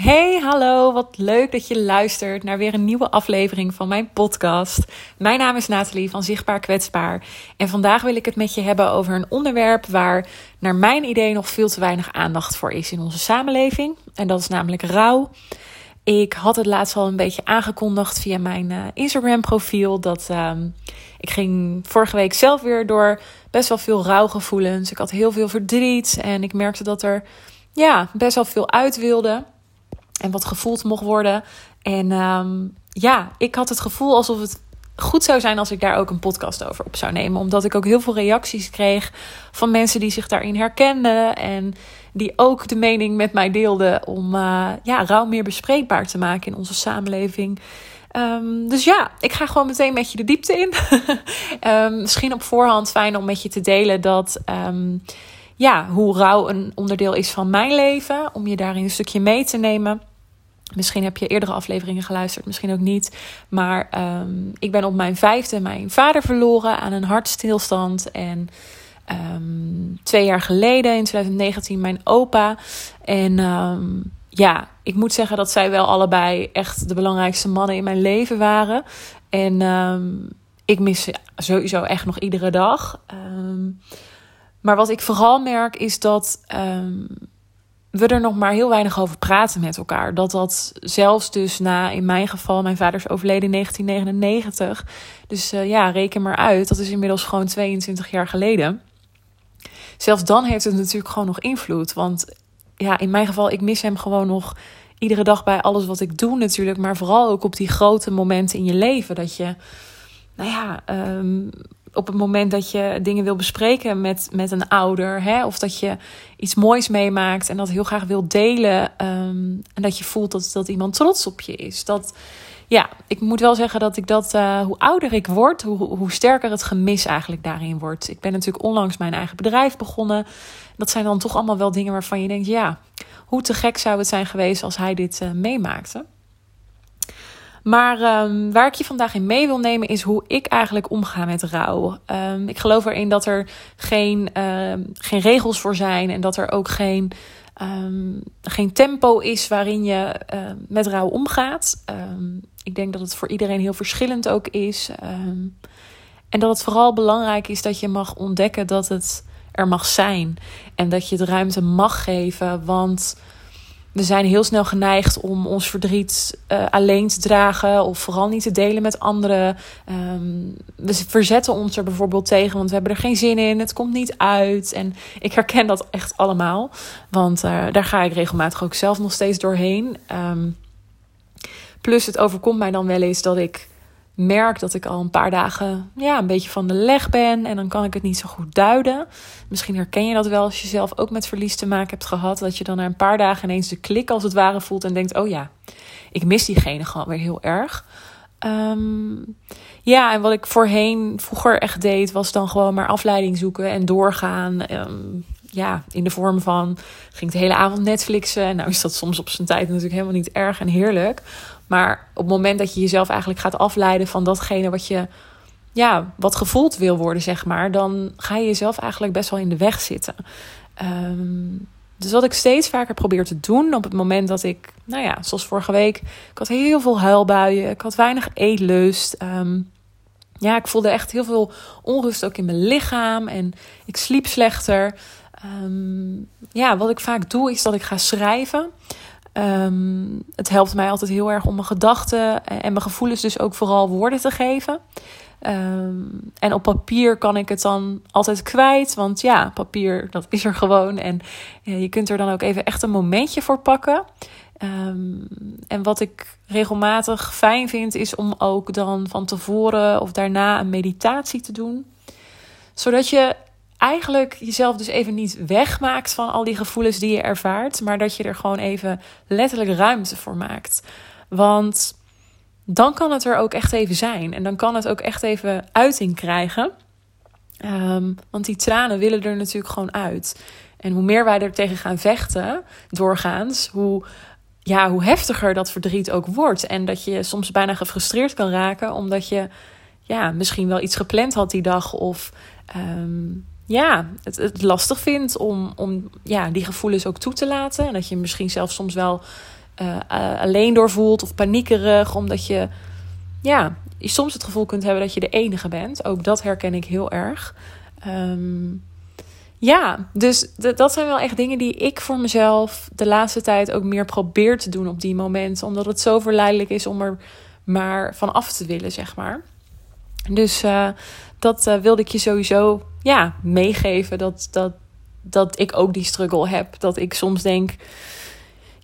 Hey, hallo, wat leuk dat je luistert naar weer een nieuwe aflevering van mijn podcast. Mijn naam is Nathalie van Zichtbaar Kwetsbaar en vandaag wil ik het met je hebben over een onderwerp waar naar mijn idee nog veel te weinig aandacht voor is in onze samenleving. En dat is namelijk rouw. Ik had het laatst al een beetje aangekondigd via mijn uh, Instagram profiel dat uh, ik ging vorige week zelf weer door best wel veel rouwgevoelens. Ik had heel veel verdriet en ik merkte dat er ja, best wel veel uit wilde en wat gevoeld mocht worden. En um, ja, ik had het gevoel alsof het goed zou zijn als ik daar ook een podcast over op zou nemen. Omdat ik ook heel veel reacties kreeg van mensen die zich daarin herkenden. En die ook de mening met mij deelden om uh, ja, rouw meer bespreekbaar te maken in onze samenleving. Um, dus ja, ik ga gewoon meteen met je de diepte in. um, misschien op voorhand fijn om met je te delen dat ja, hoe rouw een onderdeel is van mijn leven. Om je daarin een stukje mee te nemen. Misschien heb je eerdere afleveringen geluisterd, misschien ook niet. Maar um, ik ben op mijn vijfde mijn vader verloren aan een hartstilstand. En um, twee jaar geleden, in 2019, mijn opa. En um, ja, ik moet zeggen dat zij wel allebei echt de belangrijkste mannen in mijn leven waren. En ik mis sowieso echt nog iedere dag. Maar wat ik vooral merk is dat we er nog maar heel weinig over praten met elkaar. Dat dat zelfs dus na, in mijn geval, mijn vader is overleden in 1999. Dus uh, ja, reken maar uit. Dat is inmiddels gewoon 22 jaar geleden. Zelfs dan heeft het natuurlijk gewoon nog invloed. Want ja, in mijn geval, ik mis hem gewoon nog iedere dag bij alles wat ik doe natuurlijk. Maar vooral ook op die grote momenten in je leven. Dat je, nou ja, um, op het moment dat je dingen wil bespreken met, met een ouder, hè, of dat je iets moois meemaakt en dat heel graag wil delen, um, en dat je voelt dat, dat iemand trots op je is. Dat, ja, ik moet wel zeggen dat ik dat, uh, hoe ouder ik word, hoe, hoe sterker het gemis eigenlijk daarin wordt. Ik ben natuurlijk onlangs mijn eigen bedrijf begonnen. Dat zijn dan toch allemaal wel dingen waarvan je denkt, ja, hoe te gek zou het zijn geweest als hij dit uh, meemaakte. Maar um, waar ik je vandaag in mee wil nemen is hoe ik eigenlijk omga met rouw. Um, ik geloof erin dat er geen, um, geen regels voor zijn en dat er ook geen, geen tempo is waarin je met rouw omgaat. ik denk dat het voor iedereen heel verschillend ook is. en dat het vooral belangrijk is dat je mag ontdekken dat het er mag zijn. En dat je het ruimte mag geven. Want we zijn heel snel geneigd om ons verdriet uh, alleen te dragen of vooral niet te delen met anderen. Um, we verzetten ons er bijvoorbeeld tegen, want we hebben er geen zin in. Het komt niet uit. En ik herken dat echt allemaal, want uh, daar ga ik regelmatig ook zelf nog steeds doorheen. Um, plus, het overkomt mij dan wel eens dat ik merk dat ik al een paar dagen ja, een beetje van de leg ben en dan kan ik het niet zo goed duiden. Misschien herken je dat wel als je zelf ook met verlies te maken hebt gehad. Dat je dan na een paar dagen ineens de klik als het ware voelt en denkt: oh ja, ik mis diegene gewoon weer heel erg. Um, ja, en wat ik voorheen vroeger echt deed, was dan gewoon maar afleiding zoeken en doorgaan. Um, ja, in de vorm van ging de hele avond Netflixen. Nou is dat soms op zijn tijd natuurlijk helemaal niet erg en heerlijk. Maar op het moment dat je jezelf eigenlijk gaat afleiden van datgene wat je, ja, wat gevoeld wil worden, zeg maar, dan ga je jezelf eigenlijk best wel in de weg zitten. Um, dus wat ik steeds vaker probeer te doen op het moment dat ik, nou ja, zoals vorige week, ik had heel veel huilbuien, ik had weinig eetlust. Um, ja, ik voelde echt heel veel onrust ook in mijn lichaam en ik sliep slechter. Um, ja, wat ik vaak doe is dat ik ga schrijven. Um, het helpt mij altijd heel erg om mijn gedachten en mijn gevoelens dus ook vooral woorden te geven. Um, en op papier kan ik het dan altijd kwijt. Want ja, papier, dat is er gewoon. En je kunt er dan ook even echt een momentje voor pakken. En wat ik regelmatig fijn vind, is om ook dan van tevoren of daarna een meditatie te doen. Zodat je eigenlijk jezelf dus even niet wegmaakt van al die gevoelens die je ervaart, maar dat je er gewoon even letterlijk ruimte voor maakt. Want dan kan het er ook echt even zijn en dan kan het ook echt even uiting krijgen. Um, want die tranen willen er natuurlijk gewoon uit. En hoe meer wij er tegen gaan vechten, doorgaans, hoe, ja, hoe heftiger dat verdriet ook wordt. En dat je soms bijna gefrustreerd kan raken, omdat je ja, misschien wel iets gepland had die dag. Of um, ja, het, lastig vindt om, om ja, die gevoelens ook toe te laten. En dat je misschien zelfs soms wel alleen door voelt of paniekerig, omdat je ja, je soms het gevoel kunt hebben dat je de enige bent. Ook dat herken ik heel erg. Ehm, ja, dus dat zijn wel echt dingen die ik voor mezelf de laatste tijd ook meer probeer te doen op die momenten. Omdat het zo verleidelijk is om er maar van af te willen, zeg maar. Dus uh, dat uh, wilde ik je sowieso ja, meegeven. Dat, dat, dat ik ook die struggle heb. Dat ik soms denk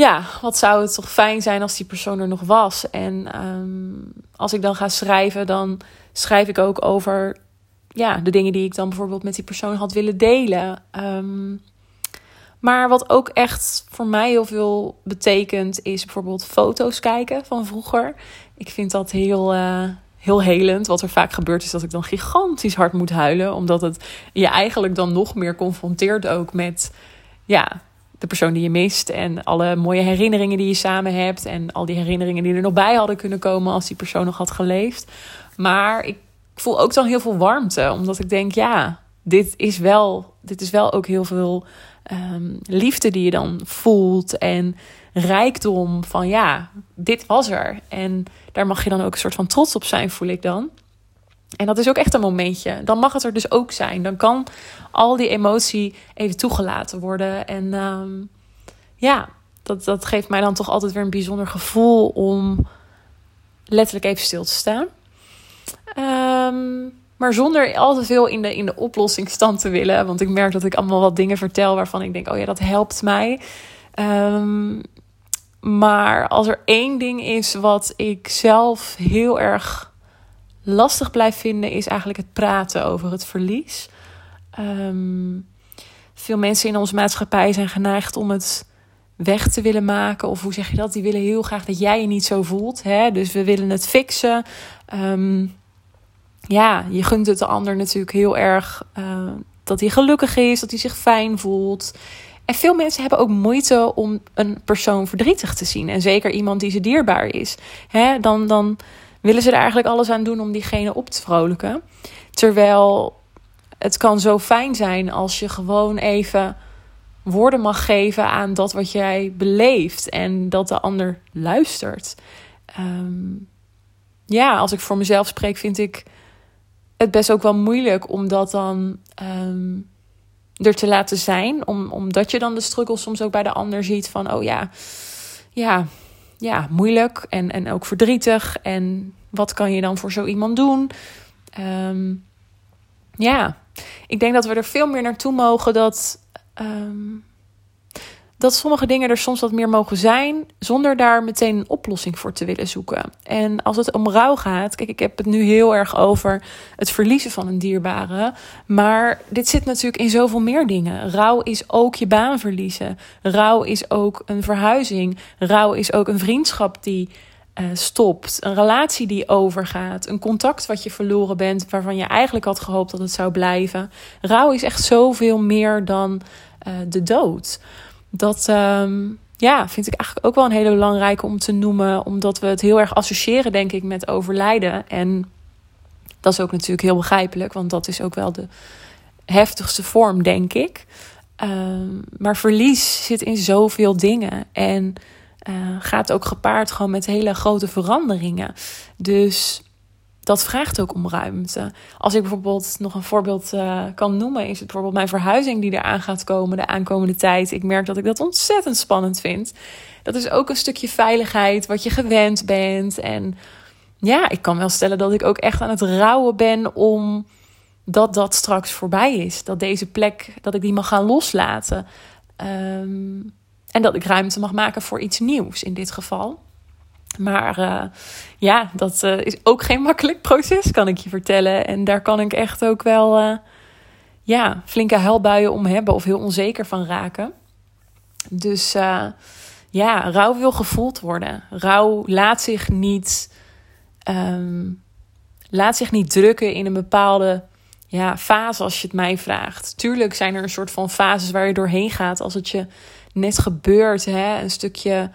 ja, wat zou het toch fijn zijn als die persoon er nog was. En um, als ik dan ga schrijven, dan schrijf ik ook over ja, de dingen die ik dan bijvoorbeeld met die persoon had willen delen. Um, maar wat ook echt voor mij heel veel betekent, is bijvoorbeeld foto's kijken van vroeger. Ik vind dat heel, uh, heel helend. Wat er vaak gebeurt, is dat ik dan gigantisch hard moet huilen. Omdat het je eigenlijk dan nog meer confronteert ook met ja, de persoon die je mist. En alle mooie herinneringen die je samen hebt. En al die herinneringen die er nog bij hadden kunnen komen als die persoon nog had geleefd. Maar ik voel ook dan heel veel warmte. Omdat ik denk, ja, dit is wel, dit is wel ook heel veel um, liefde die je dan voelt. En rijkdom van ja, dit was er. En daar mag je dan ook een soort van trots op zijn, voel ik dan. En dat is ook echt een momentje. Dan mag het er dus ook zijn. Dan kan al die emotie even toegelaten worden. En ehm, ja, dat, dat geeft mij dan toch altijd weer een bijzonder gevoel om letterlijk even stil te staan. Ehm, maar zonder al te veel in de, in de oplossingsstand te willen. Want ik merk dat ik allemaal wat dingen vertel waarvan ik denk: oh ja, dat helpt mij. Um, maar als er één ding is wat ik zelf heel erg lastig blijft vinden, is eigenlijk het praten over het verlies. Ehm, veel mensen in onze maatschappij zijn geneigd om het weg te willen maken. Of hoe zeg je dat? Die willen heel graag dat jij je niet zo voelt. Hè? Dus we willen het fixen. Ehm, ja, je gunt het de ander natuurlijk heel erg uh, dat hij gelukkig is, dat hij zich fijn voelt. Veel mensen hebben ook moeite om een persoon verdrietig te zien. En zeker iemand die ze dierbaar is. Dan, dan willen ze er eigenlijk alles aan doen om diegene op te vrolijken. Terwijl het kan zo fijn zijn als je gewoon even woorden mag geven aan dat wat jij beleeft en dat de ander luistert. Ehm, ja, als ik voor mezelf spreek, vind ik het best ook wel moeilijk om dat dan ehm, er te laten zijn. Om, omdat je dan de struggle soms ook bij de ander ziet van, oh ja, ja, ja, moeilijk en, en ook verdrietig. En wat kan je dan voor zo iemand doen? Ehm, ja, ik denk dat we er veel meer naartoe mogen dat, ehm, dat sommige dingen er soms wat meer mogen zijn, zonder daar meteen een oplossing voor te willen zoeken. En als het om rouw gaat, kijk, ik heb het nu heel erg over het verliezen van een dierbare, maar dit zit natuurlijk in zoveel meer dingen. Rouw is ook je baan verliezen. Rouw is ook een verhuizing. Rouw is ook een vriendschap die uh, stopt, een relatie die overgaat, een contact wat je verloren bent, waarvan je eigenlijk had gehoopt dat het zou blijven. Rouw is echt zoveel meer dan uh, de dood. Dat um, ja, vind ik eigenlijk ook wel een hele belangrijke om te noemen, omdat we het heel erg associëren, denk ik, met overlijden. En dat is ook natuurlijk heel begrijpelijk, want dat is ook wel de heftigste vorm, denk ik. Um, maar verlies zit in zoveel dingen. En uh, gaat ook gepaard gewoon met hele grote veranderingen. Dus dat vraagt ook om ruimte. Als ik bijvoorbeeld nog een voorbeeld uh, kan noemen, is het bijvoorbeeld mijn verhuizing die eraan gaat komen de aankomende tijd. Ik merk dat ik dat ontzettend spannend vind. Dat is ook een stukje veiligheid wat je gewend bent. En ja, ik kan wel stellen dat ik ook echt aan het rouwen ben om dat dat straks voorbij is. Dat deze plek, dat ik die mag gaan loslaten. Um, en dat ik ruimte mag maken voor iets nieuws in dit geval. Maar uh, ja, dat uh, is ook geen makkelijk proces, kan ik je vertellen. En daar kan ik echt ook wel uh, ja, flinke huilbuien om hebben of heel onzeker van raken. Dus ja, rouw wil gevoeld worden. Rouw laat zich niet, um, laat zich niet drukken in een bepaalde ja, fase als je het mij vraagt. Tuurlijk zijn er een soort van fases waar je doorheen gaat als het je net gebeurt. Hè? Een stukje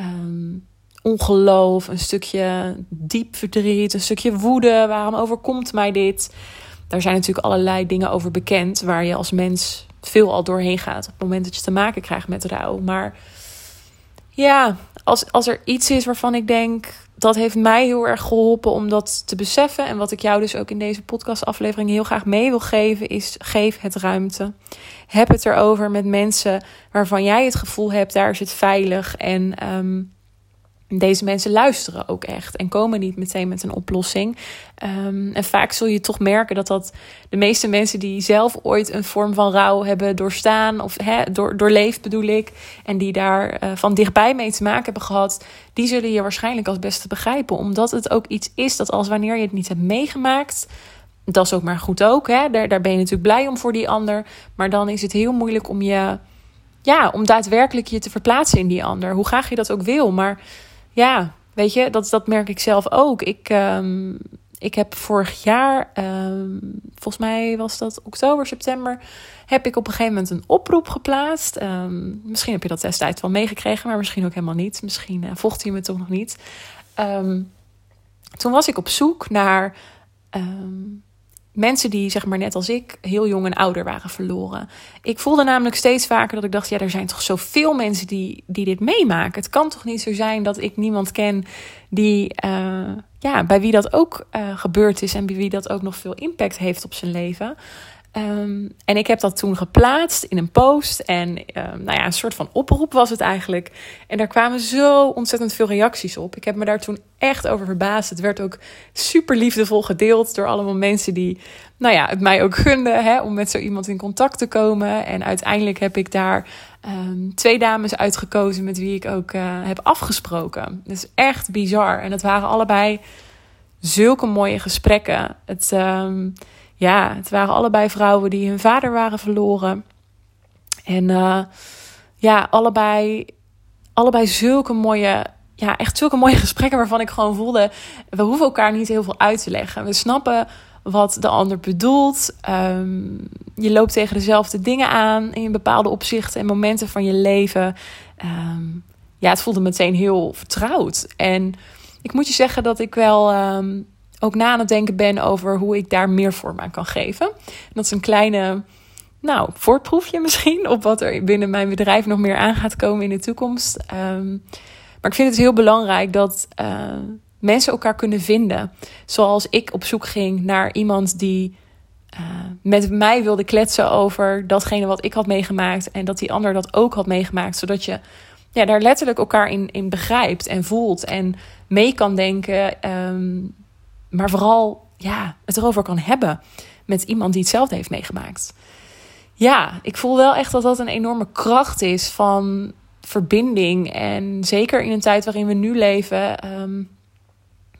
um, ongeloof, een stukje diep verdriet, een stukje woede. Waarom overkomt mij dit? Daar zijn natuurlijk allerlei dingen over bekend waar je als mens veel al doorheen gaat op het moment dat je te maken krijgt met rouw. Maar ja, als, als er iets is waarvan ik denk dat heeft mij heel erg geholpen om dat te beseffen. En wat ik jou dus ook in deze podcastaflevering heel graag mee wil geven, is geef het ruimte. Heb het erover met mensen waarvan jij het gevoel hebt, daar is het veilig. En ehm, deze mensen luisteren ook echt en komen niet meteen met een oplossing. Ehm, en vaak zul je toch merken dat dat de meeste mensen die zelf ooit een vorm van rouw hebben doorstaan of door, doorleefd bedoel ik, en die daar uh, van dichtbij mee te maken hebben gehad, die zullen je waarschijnlijk als beste begrijpen, omdat het ook iets is dat als wanneer je het niet hebt meegemaakt, dat is ook maar goed ook, hè? Daar, daar ben je natuurlijk blij om voor die ander, maar dan is het heel moeilijk om je, ja, om daadwerkelijk je te verplaatsen in die ander, hoe graag je dat ook wil, maar ja, weet je, dat, dat merk ik zelf ook. Ik, um, ik heb vorig jaar, um, volgens mij was dat oktober, september, heb ik op een gegeven moment een oproep geplaatst. Um, misschien heb je dat destijds wel meegekregen, maar misschien ook helemaal niet. Misschien uh, volgt hij me toch nog niet. toen was ik op zoek naar mensen die, zeg maar net als ik, heel jong en ouder waren verloren. Ik voelde namelijk steeds vaker dat ik dacht: ja, er zijn toch zoveel mensen die, die dit meemaken. Het kan toch niet zo zijn dat ik niemand ken die, uh, ja, bij wie dat ook uh, gebeurd is en bij wie dat ook nog veel impact heeft op zijn leven. Um, en ik heb dat toen geplaatst in een post. En um, nou ja, een soort van oproep was het eigenlijk. En daar kwamen zo ontzettend veel reacties op. Ik heb me daar toen echt over verbaasd. Het werd ook super liefdevol gedeeld door allemaal mensen die nou ja, het mij ook gunden hè, om met zo iemand in contact te komen. En uiteindelijk heb ik daar um, twee dames uitgekozen met wie ik ook uh, heb afgesproken. Dat is echt bizar. En dat waren allebei zulke mooie gesprekken. Het. Ja, het waren allebei vrouwen die hun vader waren verloren. En uh, ja, allebei, allebei zulke mooie, ja, echt zulke mooie gesprekken waarvan ik gewoon voelde, we hoeven elkaar niet heel veel uit te leggen. We snappen wat de ander bedoelt. Um, je loopt tegen dezelfde dingen aan in bepaalde opzichten en momenten van je leven. Um, ja, het voelde meteen heel vertrouwd. En ik moet je zeggen dat ik wel um, ook na aan het denken ben over hoe ik daar meer vorm aan kan geven. dat is een kleine, nou, voortproefje misschien op wat er binnen mijn bedrijf nog meer aan gaat komen in de toekomst. Um, maar ik vind het heel belangrijk dat uh, mensen elkaar kunnen vinden. Zoals ik op zoek ging naar iemand die uh, met mij wilde kletsen over datgene wat ik had meegemaakt. En dat die ander dat ook had meegemaakt. Zodat je ja, daar letterlijk elkaar in, in begrijpt en voelt en mee kan denken. Um, maar vooral ja, het erover kan hebben met iemand die hetzelfde heeft meegemaakt. Ja, ik voel wel echt dat dat een enorme kracht is van verbinding. En zeker in een tijd waarin we nu leven, um,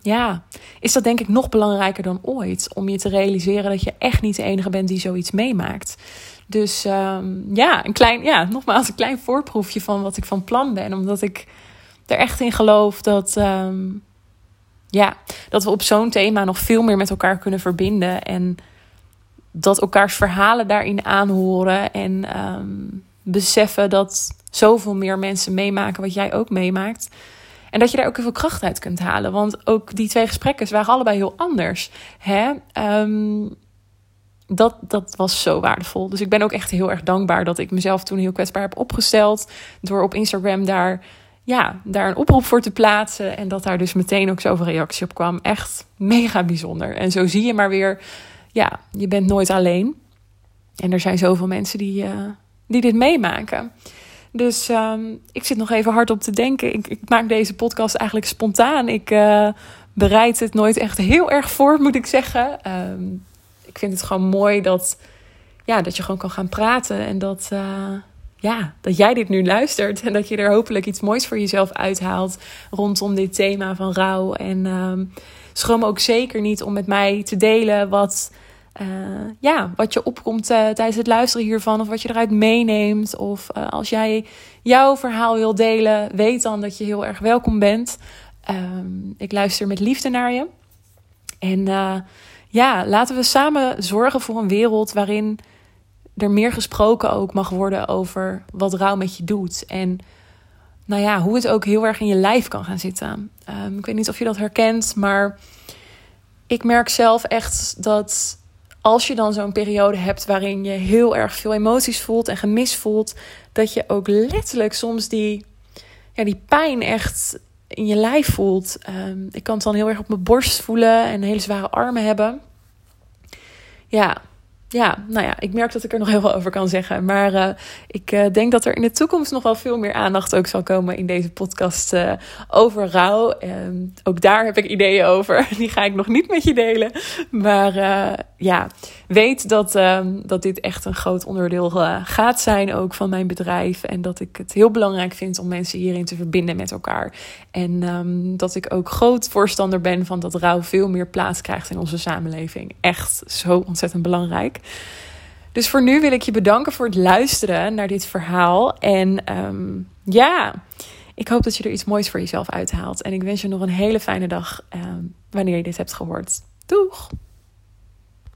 ja, is dat denk ik nog belangrijker dan ooit. Om je te realiseren dat je echt niet de enige bent die zoiets meemaakt. Dus um, ja, een klein, ja, nogmaals, een klein voorproefje van wat ik van plan ben. Omdat ik er echt in geloof dat. Um, ja, dat we op zo'n thema nog veel meer met elkaar kunnen verbinden. En dat elkaars verhalen daarin aanhoren. En um, beseffen dat zoveel meer mensen meemaken wat jij ook meemaakt. En dat je daar ook heel veel kracht uit kunt halen. Want ook die twee gesprekken waren allebei heel anders. Hè? Um, dat, dat was zo waardevol. Dus ik ben ook echt heel erg dankbaar dat ik mezelf toen heel kwetsbaar heb opgesteld. Door op Instagram daar ja, daar een oproep voor te plaatsen. En dat daar dus meteen ook zoveel reactie op kwam. Echt mega bijzonder. En zo zie je maar weer, ja, je bent nooit alleen. En er zijn zoveel mensen die, uh, die dit meemaken. Dus um, ik zit nog even hard op te denken. Ik, ik maak deze podcast eigenlijk spontaan. Ik uh, bereid het nooit echt heel erg voor, moet ik zeggen. Um, ik vind het gewoon mooi dat, ja, dat je gewoon kan gaan praten. En dat, uh, ja, dat jij dit nu luistert en dat je er hopelijk iets moois voor jezelf uithaalt rondom dit thema van rouw. En um, schroom ook zeker niet om met mij te delen wat, uh, ja, wat je opkomt uh, tijdens het luisteren hiervan of wat je eruit meeneemt. Of uh, als jij jouw verhaal wil delen, weet dan dat je heel erg welkom bent. Um, ik luister met liefde naar je. En ja, laten we samen zorgen voor een wereld waarin er meer gesproken ook mag worden over wat rouw met je doet. En nou ja, hoe het ook heel erg in je lijf kan gaan zitten. Um, ik weet niet of je dat herkent, maar ik merk zelf echt dat als je dan zo'n periode hebt waarin je heel erg veel emoties voelt en gemis voelt, dat je ook letterlijk soms die, ja, die pijn echt in je lijf voelt. Ehm, ik kan het dan heel erg op mijn borst voelen en hele zware armen hebben. Ja, ja, nou ja, ik merk dat ik er nog heel veel over kan zeggen. Maar uh, ik uh, denk dat er in de toekomst nog wel veel meer aandacht ook zal komen in deze podcast uh, over rouw. ook daar heb ik ideeën over. Die ga ik nog niet met je delen. Maar ja, weet dat, um, dat dit echt een groot onderdeel gaat zijn ook van mijn bedrijf. En dat ik het heel belangrijk vind om mensen hierin te verbinden met elkaar. En um, dat ik ook groot voorstander ben van dat rouw veel meer plaats krijgt in onze samenleving. Echt zo ontzettend belangrijk. Dus voor nu wil ik je bedanken voor het luisteren naar dit verhaal. En um, ja, ik hoop dat je er iets moois voor jezelf uithaalt. En ik wens je nog een hele fijne dag wanneer je dit hebt gehoord. Doeg!